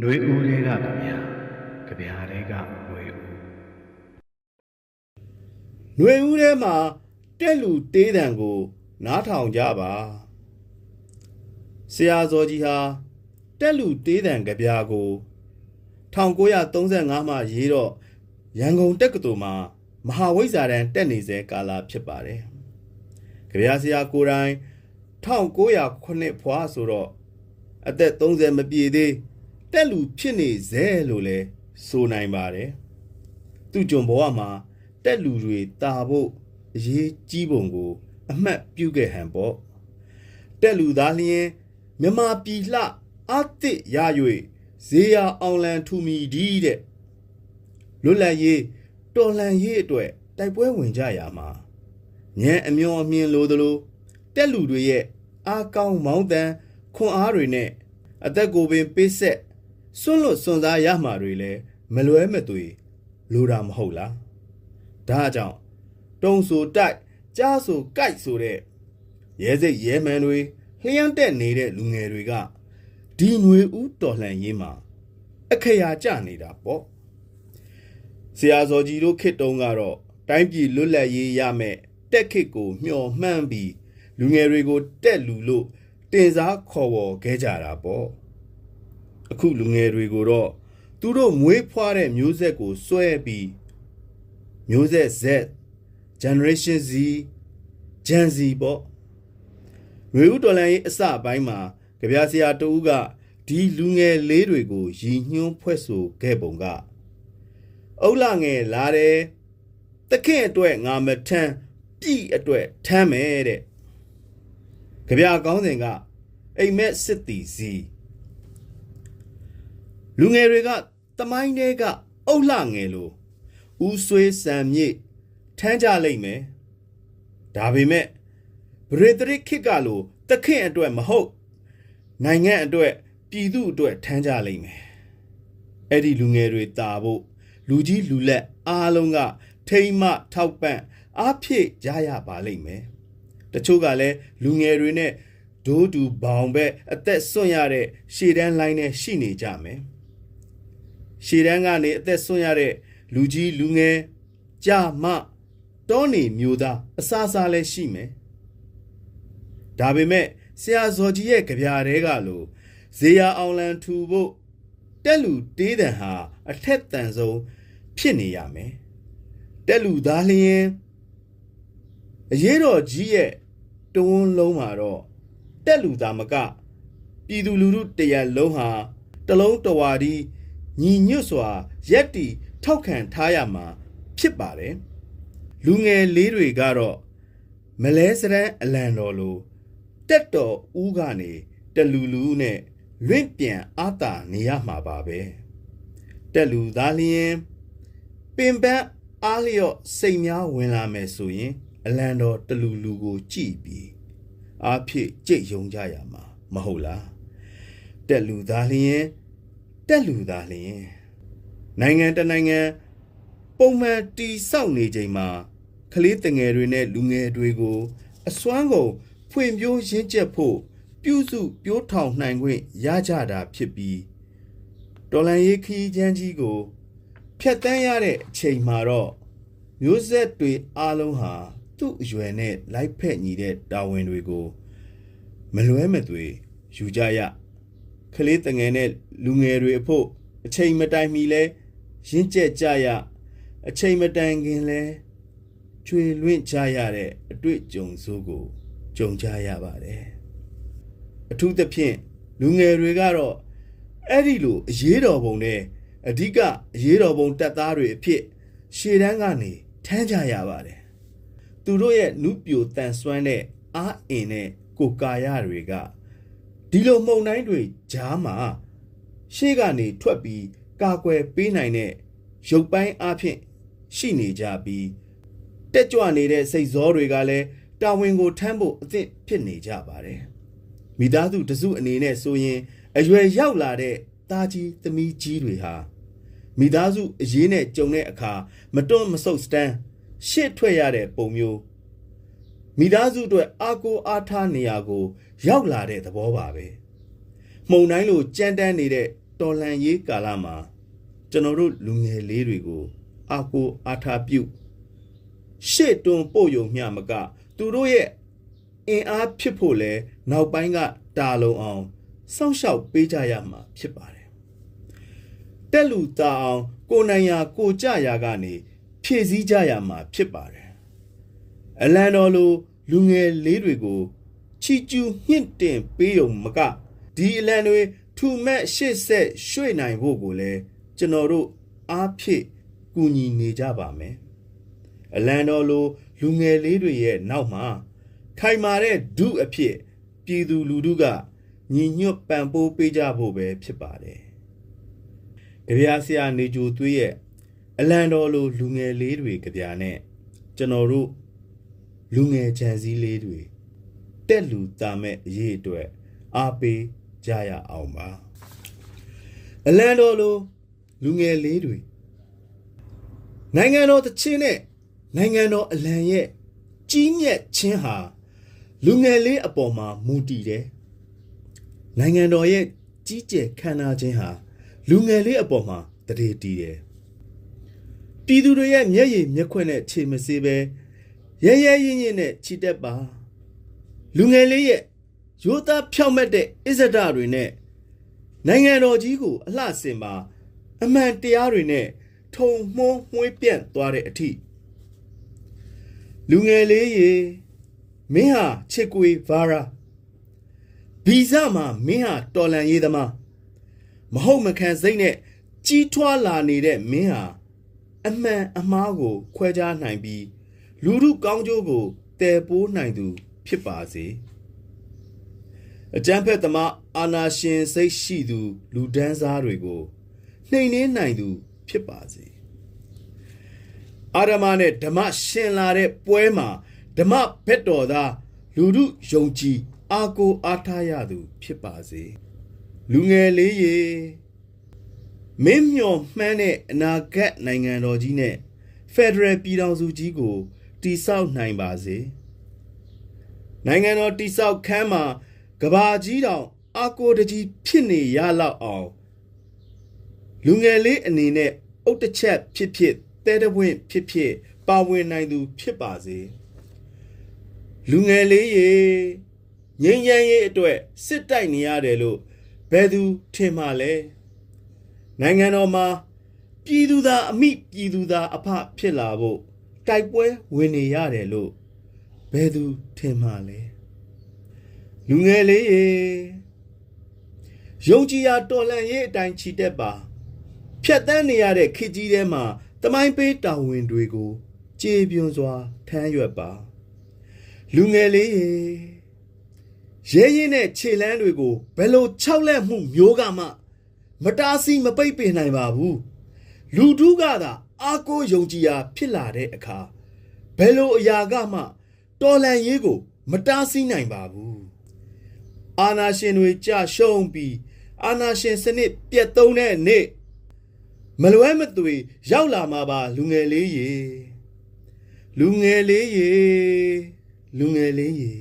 နှွေဦးလေးကကြပြကြပြလေးကနှွေဦးနှွေဦးထဲမှာတက်လူတေးတံကို နားထောင်ကြပါဆရာဇော်ကြီးဟာတက်လူတေးတံကြပြကို1935မှာရေးတော့ရန်ကုန်တက္ကသိုလ်မှာမဟာဝိဇ္ဇာတန်တက်နေစေကာလဖြစ်ပါတယ်။ကြပြဆရာကိုတိုင်1909ဖွာဆိုတော့အသက်30မပြည့်သေး တက်လူဖြစ်နေစေလို့လဲဆိုနိုင်ပါတယ်သူ့ကြုံဘဝမှာတက်လူတွေတာဖို့အရေးကြီးပုံကို အမှတ်ပြုခဲ့ဟန်ပေါ့တက်လူသားလျင်မြမပြည်လှအသစ်ရ၍ဇေယအောင်လန်ထူမီဒီတဲ့လွတ်လပ်ရေးတော်လှန်ရေးအတွက်တိုက်ပွဲဝင်ကြရမှာညံအမျောအမြင်လိုသလိုတက်လူတွေရဲ့အားကောင်းမောင်းတန်ခွန်အားတွေနဲ့အသက်ကိုပင်ပေးဆက် စွန့်လွတ်စွန့်စားရမှာတွေလည်းမလွဲမသွေလိုတာမဟုတ်လားဒါကြောင့်တုံဆိုတိုက်ကြားဆိုကြိုက်ဆိုတဲ့ရဲစိတ်ရဲမှန်တွေလျှမ်းတက်နေတဲ့လူငယ်တွေကဒီຫນွေဥတော်လှန်ရေးမှာအခရာကျနေတာပေါ့ဆရာဇော်ကြီးတို့ခေတ်တုန်းကတော့တိုင်းပြည်လွတ်လပ်ရေးရမယ်တက်ခေတ်ကိုမျှော်မှန်းပြီးလူငယ်တွေကိုတက်လူလို့တင်စားခေါ်ဝေါ်ခဲ့ကြတာပေါ့ အခုလူငယ်တွေကိုတော့သူတို့မွေးဖွားတဲ့မျိုးဆက်ကိုစွဲပြီးမျိုးဆက် Z generation Z Gen Z ပေါ့ငွေဥတော်လန်ရေးအစပိုင်းမှာကြပြဆရာတူကဒီလူငယ်လေးတွေကိုရည်ညွှန်းဖွဲ့ဆိုခဲ့ပုံကအုတ်လာငယ်လာတယ်တခင်အတွက်ငါမထမ်းပြည်အတွက်ထမ်းမယ်တဲ့ကြပြကောင်းစဉ်ကအိမ်မက်စစ်တီစီ လူငယ်တွေကတမိုင်းတဲကအုတ်လှငယ်လို့ဦးဆွေးစံမြေ့ထမ်းကြလိမ့်မယ်ဒါပေမဲ့ဗရေတရစ်ခစ်ကလို့တခင်အတွက်မဟုတ်နိုင်ငံအတွက်ပြည်သူအတွက်ထမ်းကြလိမ့်မယ်အဲ့ဒီလူငယ်တွေတာဖို့လူကြီးလူလက်အားလုံးကထိမ့်မထောက်ပံ့အားဖြည့်ကြရပါလိမ့်မယ်တချို့ကလည်းလူငယ်တွေနဲ့ဒိုးတူဘောင်ဘက်အသက်ဆွန့်ရတဲ့ရှေ့တန်းလိုင်းနဲ့ရှိနေကြမယ် ရှေ့တန်းကနေအသက်ဆွန့်ရတဲ့လူကြီးလူငယ်ကြမတောနေမျိုးသားအစားစားလည်းရှိမယ်ဒါပေမဲ့ဆရာဇော်ကြီးရဲ့ကြပြားတွေကလို့ဇေယအောင်လန်ထူဖို့တက်လူတေးတန်ဟာအထက်တန်ဆုံးဖြစ်နေရမယ်တက်လူသားလျင်အရေးတော်ကြီးရဲ့တဝန်းလုံးမှာတော့တက်လူသားမကပြည်သူလူထုတရလုံးဟာတလုံးတဝါဒီ ညီညွတ်စွာရက်တီထောက်ခံထားရမှာဖြစ်ပါတယ်လူငယ်လေးတွေကတော့မလဲစရန်အလံတော်လိုတက်တော်ဦးကနေတလူလူနဲ့လွင့်ပြန်အာတာနေရမှာပါပဲတက်လူသားလျင်ပင်ပန်းအားလျော့စိတ်များဝင်လာမယ်ဆိုရင် အလံတော်တလူလူကိုကြည်ပြီးအားဖြည့်ကြိတ်ယုံကြရမှာမဟုတ်လားတက်လူသားလျင် တက်လူသားလျင်နိုင်ငံတနိုင်ငံပုံမှန်တီဆောက်နေချိန်မှာကလေးတငယ်တွေနဲ့လူငယ်တွေကို အစွမ်းကုန်ဖွင့်ပြိုးရင်းချက်ဖို့ပြုစုပြိုးထောင်နိုင်ခွင့်ရကြတာဖြစ်ပြီးတော်လန်ရေးခီးချမ်းကြီးကိုဖျက်တမ်းရတဲ့အချိန်မှာတော့မျိုးဆက်တွေအားလုံးဟာသူ့အရွယ်နဲ့လိုက်ဖက်ညီတဲ့တာဝန်တွေကို မလွဲမသွေယူကြရ ကလေးတငယ်နဲ့လူငယ်တွေအဖို့အချိန်မတိုင်မီလဲရင့်ကျက်ကြရအချိန်မတိုင်ခင်လဲကျွေလွင့်ကြရတဲ့အတွေ့အကြုံစိုးကိုကြုံကြရပါတယ်အထူးသဖြင့်လူငယ်တွေကတော့အဲ့ဒီလိုအရေးတော်ပုံနဲ့အဓိကအရေးတော်ပုံတပ်သားတွေအဖြစ်ရှေ့တန်းကနေထမ်းကြရပါတယ်သူတို့ရဲ့နုပြိုတန်ဆွမ်းတဲ့အားအင်နဲ့ကိုကာယတွေက ဒီလိုမှုန်တိုင်းတွေကြားမှာရှေ့ကနေထွက်ပြီးကာကွယ်ပေးနိုင်တဲ့ရုပ်ပိုင်းအဖြစ်ရှိနေကြပြီးတက်ကြွနေတဲ့စိတ်ဇောတွေကလည်းတာဝန်ကိုထမ်းဖို့အသင့်ဖြစ်နေကြပါတယ်မိသားစုတစုအနေနဲ့ဆိုရင်အရွယ်ရောက်လာတဲ့သားကြီးသမီးကြီးတွေဟာမိသားစုအရေးနဲ့ကြုံတဲ့အခါမတွန့်မဆုတ်စတန်းရှစ်ထွက်ရတဲ့ပုံမျိုး မိသားစုအတွက်အာကိုအားထားနေရကို ရောက်လာတဲ့သဘောပါပဲမှုံတိုင်းလိုကြမ်းတမ်းနေတဲ့တော်လန်ရေးကာလမှာကျွန်တော်တို့လူငယ်လေးတွေကိုအာကိုအားထားပြုရှေ့တွန်းပို့ယုံမျှမက သူတို့ရဲ့အင်အားဖြစ်ဖို့လဲနောက်ပိုင်းကတာလုံအောင်စောင့်ရှောက်ပေးကြရမှာဖြစ်ပါတယ်တက်လူတာအောင်ကိုနိုင်ရာကိုကြရာကနေဖြည့်စည်းကြရမှာဖြစ်ပါတယ် အလန်တော်လိုလူငယ်လေးတွေကိုချီကျူးမြင့်တင်ပေးုံမကဒီအလံတွေထူမဲ့ရှေ့ဆက်ရွှေ့နိုင်ဖို့ကိုလည်းကျွန်တော်တို့အားဖြည့်ကူညီနေကြပါမယ်အလံတော်လိုလူငယ်လေးတွေရဲ့နောက်မှာခိုင်မာတဲ့ဒုအဖြစ်ပြည်သူလူထုကညီညွတ်ပံ့ပိုးပေးကြဖို့ပဲဖြစ်ပါတယ်ကြပြဆရာနေကြိုသွေးရဲ့အလံတော်လိုလူငယ်လေးတွေကြပြနဲ့ကျွန်တော်တို့ လူငယ်ချန်စည်းလေးတွေတက်လူတာမဲ့အရေးအတွက်အားပေးကြရအောင်ပါအလံတော်လိုလူငယ်လေးတွေနိုင်ငံတော်တချင်းနဲ့နိုင်ငံတော်အလံရဲ့ကြီးမြတ်ခြင်းဟာလူငယ်လေးအပေါ်မှာမူတည်တယ်နိုင်ငံတော်ရဲ့ကြီးကျယ်ခမ်းနားခြင်းဟာလူငယ်လေးအပေါ်မှာတရေတည်တယ်ပြည်သူတွေရဲ့မျက်ရည်မျက်ခွက်နဲ့ခြေမစေးပဲ ရဲရဲရင်ရင်နဲ့ချီတက်ပါလူငယ်လေးရဲ့ရိုးသားဖြောက်မက်တဲ့အစ္ဆဒတွေနဲ့နိုင်ငံတော်ကြီးကိုအလှဆင်ပါအမှန်တရားတွေနဲ့ထုံမှုန်းမှွေးပြန့်သွားတဲ့အထိလူငယ်လေးရေမင်းဟာချစ်ကွေဗာရာဗီဇမှာမင်းဟာတော်လန်ရေးသမားမဟုတ်မခံစိတ်နဲ့ကြီးထွားလာနေတဲ့မင်းဟာအမှန်အမှားကိုခွဲခြားနိုင်ပြီး လူမှုကောင်းကျိုးကိုတည်ပိုးနိုင်သူဖြစ်ပါစေအကျံဖက်သမားအာနာရှင်စိတ်ရှိသူ လူဒန်းစားတွေကိုနှိမ်နှင်းနိုင်သူဖြစ်ပါစေအာရမနဲ့ဓမ္မရှင်လာတဲ့ပွဲမှာဓမ္မဘက်တော်သားလူမှုယုံကြည်အာကိုအားထားရသူ ဖြစ်ပါစေလူငယ်လေးရေမင်းမျော်မှန်းတဲ့အနာဂတ်နိုင်ငံတော်ကြီးနဲ့ဖက်ဒရယ်ပြည်ထောင်စုကြီးကို တိဆောက်နိုင်ပါစေနိုင်ငံတော်တိဆောက်ခန်းမှာကဘာကြီးတောင်အာကိုတကြီးဖြစ်နေရလောက်အောင်လူငယ်လေးအနေနဲ့အုတ်တစ်ချက်ဖြစ်ဖြစ်တဲတပွင့်ဖြစ်ဖြစ်ပါဝင်နိုင်သူဖြစ်ပါစေလူငယ်လေးရေငိမ့်ချမ်းရေးအတွက်စစ်တိုက်နေရတယ်လို့ဘယ်သူထင်မှလဲနိုင်ငံတော်မှာပြည်သူသားအမိပြည်သူသားအဖဖြစ်လာဖို့ တိုက်ပွဲဝင်နေရတယ်လို့ဘယ်သူထင်မှလဲလူငယ်လေးရေယုံကြည်ရာတော်လန့်ရေးအတိုင်းချီတက်ပါဖြတ်တန်းနေရတဲ့ခေတ်ကြီးထဲမှာတမိုင်းပေးတာဝန်တွေကိုကြေပြွန်စွာထမ်းရွက်ပါလူငယ်လေးရေရဲရင်တဲ့ခြေလန်းတွေကိုဘယ်လိုခြောက်လက်မှုမျိုးကမှ မတားဆီးမပိတ်ပင်နိုင်ပါဘူးလူထုကသာ အာကိုယုံကြည်ရာ ဖြစ်လာတဲ့အခါဘယ်လိုအရာကမှ တော်လန်ရေးကို မတားဆီးနိုင်ပါဘူးအာနာရှင်တွေကြာရှုံးပြီးအာနာရှင်စနစ်ပြတ်သုံးတဲ့နေ့မလွဲမသွေရောက်လာမှာပါလူငယ်လေးရေလူငယ်လေးရေလူငယ်လေးရေ